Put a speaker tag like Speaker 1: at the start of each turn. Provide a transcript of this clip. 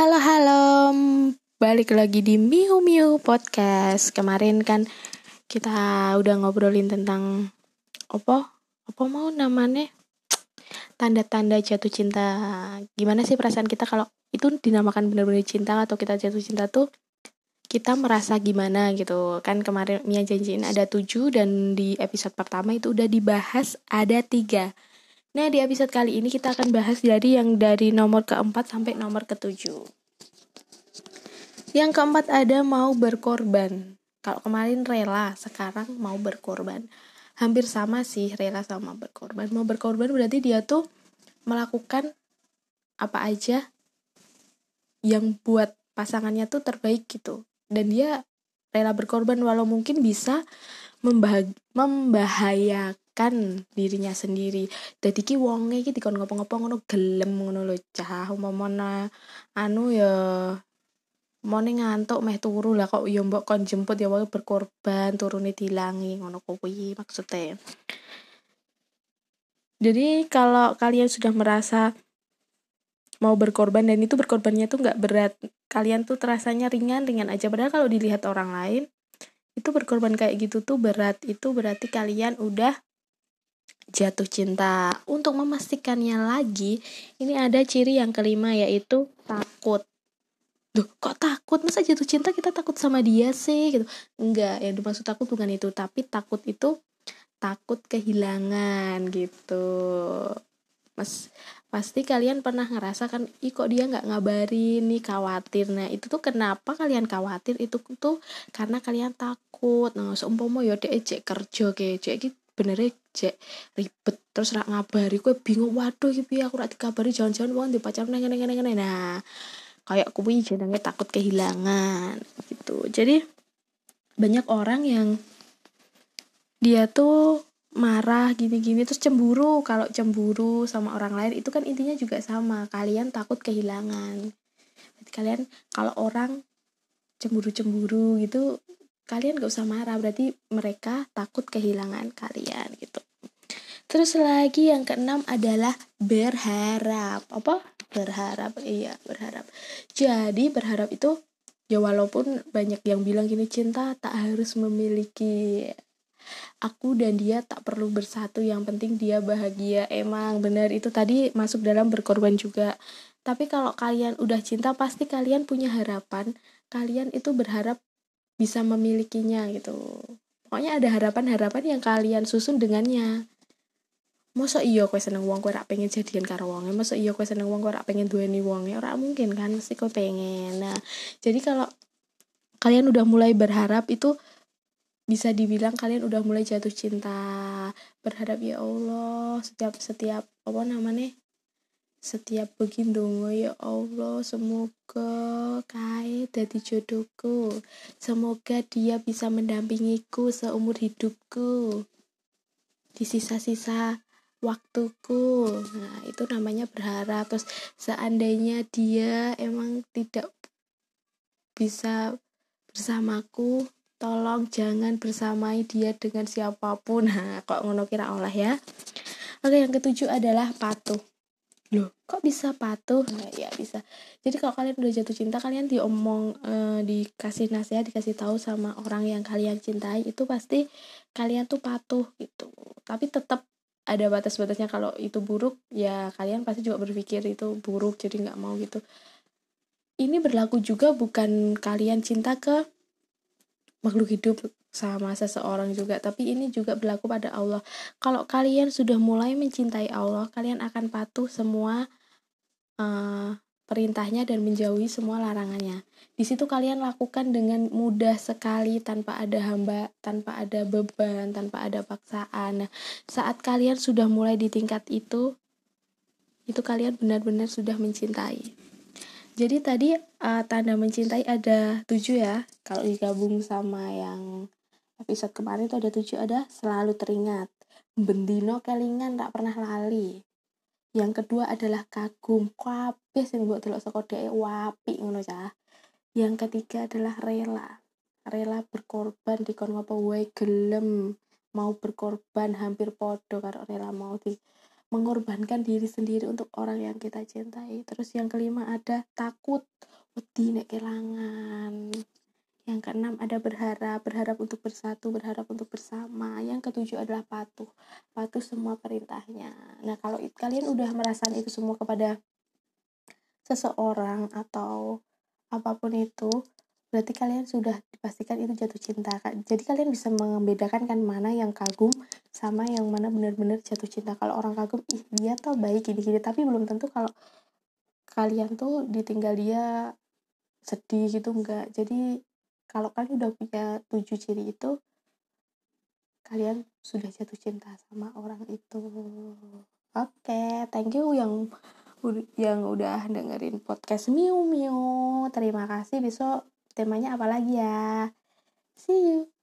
Speaker 1: Halo halo, balik lagi di Miu Miu Podcast. Kemarin kan kita udah ngobrolin tentang apa? Apa mau namanya? Tanda-tanda jatuh cinta. Gimana sih perasaan kita kalau itu dinamakan benar-benar cinta atau kita jatuh cinta tuh kita merasa gimana gitu kan kemarin Mia janjiin ada tujuh dan di episode pertama itu udah dibahas ada tiga Nah, di episode kali ini kita akan bahas dari yang dari nomor keempat sampai nomor ketujuh. Yang keempat ada mau berkorban. Kalau kemarin rela, sekarang mau berkorban. Hampir sama sih rela sama berkorban. Mau berkorban berarti dia tuh melakukan apa aja yang buat pasangannya tuh terbaik gitu. Dan dia rela berkorban walau mungkin bisa membahayakan kan dirinya sendiri. Dadi ki wonge iki dikon ngopo-ngopo ngono gelem ngono lho cah. Umpamane anu ya mone ngantuk meh turu lah kok. Ya mbok kon jemput ya wae berkorban turune dilangi ngono kuwi maksudnya jadi kalau kalian sudah merasa mau berkorban dan itu berkorbannya tuh nggak berat kalian tuh terasanya ringan ringan aja. Padahal kalau dilihat orang lain itu berkorban kayak gitu tuh berat. Itu berarti kalian udah jatuh cinta. Untuk memastikannya lagi, ini ada ciri yang kelima yaitu takut. Duh, kok takut? Masa jatuh cinta kita takut sama dia sih? Gitu. Enggak, yang dimaksud takut bukan itu, tapi takut itu takut kehilangan gitu. Mas, pasti kalian pernah ngerasa kan, ih kok dia nggak ngabarin nih khawatir. Nah itu tuh kenapa kalian khawatir? Itu tuh karena kalian takut. Nah seumpama ya dek kerja kayak gitu sebenarnya cek ribet. Terus rak ngabari kue bingung waduh iki aku rak dikabari jangan-jangan wong di pacar neng neng neng nah kayak kuwi jenenge takut kehilangan gitu. Jadi banyak orang yang dia tuh marah gini-gini terus cemburu. Kalau cemburu sama orang lain itu kan intinya juga sama. Kalian takut kehilangan. Berarti kalian kalau orang cemburu-cemburu gitu kalian gak usah marah. Berarti mereka takut kehilangan kalian gitu terus lagi yang keenam adalah berharap. Apa? Berharap. Iya berharap. Jadi berharap itu ya walaupun banyak yang bilang gini cinta tak harus memiliki aku dan dia tak perlu bersatu yang penting dia bahagia. Emang benar itu tadi masuk dalam berkorban juga. Tapi kalau kalian udah cinta pasti kalian punya harapan. Kalian itu berharap bisa memilikinya gitu. Pokoknya ada harapan-harapan yang kalian susun dengannya masa iya kowe seneng wong kowe rak pengen jadian karo wonge? Masa iya kowe seneng wong kowe rak pengen duweni wonge? Ora mungkin kan mesti kowe pengen. Nah jadi kalau kalian udah mulai berharap itu bisa dibilang kalian udah mulai jatuh cinta. Berharap ya Allah setiap setiap apa namanya? Setiap begindungo ya Allah semoga kait dari jodohku. Semoga dia bisa mendampingiku seumur hidupku. Di sisa-sisa waktuku. Nah itu namanya berharap. Terus seandainya dia emang tidak bisa bersamaku tolong jangan bersamai dia dengan siapa pun. Nah kok ngono kira Allah ya? Oke yang ketujuh adalah patuh. Loh kok bisa patuh? Nah, ya bisa. Jadi kalau kalian udah jatuh cinta kalian diomong eh, dikasih nasihat dikasih tahu sama orang yang kalian cintai itu pasti kalian tuh patuh gitu. Tapi tetap ada batas-batasnya. Kalau itu buruk ya kalian pasti juga berpikir itu buruk jadi nggak mau gitu. Ini berlaku juga bukan kalian cinta ke makhluk hidup sama seseorang juga tapi ini juga berlaku pada Allah. Kalau kalian sudah mulai mencintai Allah kalian akan patuh semua uh, perintahnya dan menjauhi semua larangannya. Di situ kalian lakukan dengan mudah sekali tanpa ada hamba tanpa ada beban tanpa ada paksaan. Nah saat kalian sudah mulai di tingkat itu itu kalian benar-benar sudah mencintai. Jadi tadi uh, tanda mencintai ada tujuh ya. Kalau digabung sama yang episode kemarin itu ada tujuh ada selalu teringat. Bendino kelingan tak pernah lali yang kedua adalah kagum. Kabeh sing mbok delok saka wapi ngono cah. Yang ketiga adalah rela. Rela berkorban di kon ngopo wae gelem. Mau berkorban hampir podo karo rela mau di mengorbankan diri sendiri untuk orang yang kita cintai. Terus yang kelima ada takut wedi nek kelangan yang keenam ada berharap berharap untuk bersatu berharap untuk bersama. Yang ketujuh adalah patuh patuh semua perintahnya. Nah kalau kalian udah merasakan itu semua kepada seseorang atau apa pun itu berarti kalian sudah dipastikan itu jatuh cinta jadi kalian bisa membedakan kan mana yang kagum sama yang mana benar-benar jatuh cinta. Kalau orang kagum ih dia tuh baik gini-gini. Tapi belum tentu kalau kalian tuh ditinggal dia sedih gitu enggak. Jadi kalau kalian udah punya tujuh ciri itu kalian sudah jatuh cinta sama orang itu. Oke okay, thank you yang yang udah dengerin podcast Miu Miu. Terima kasih. Besok temanya apa lagi ya? See you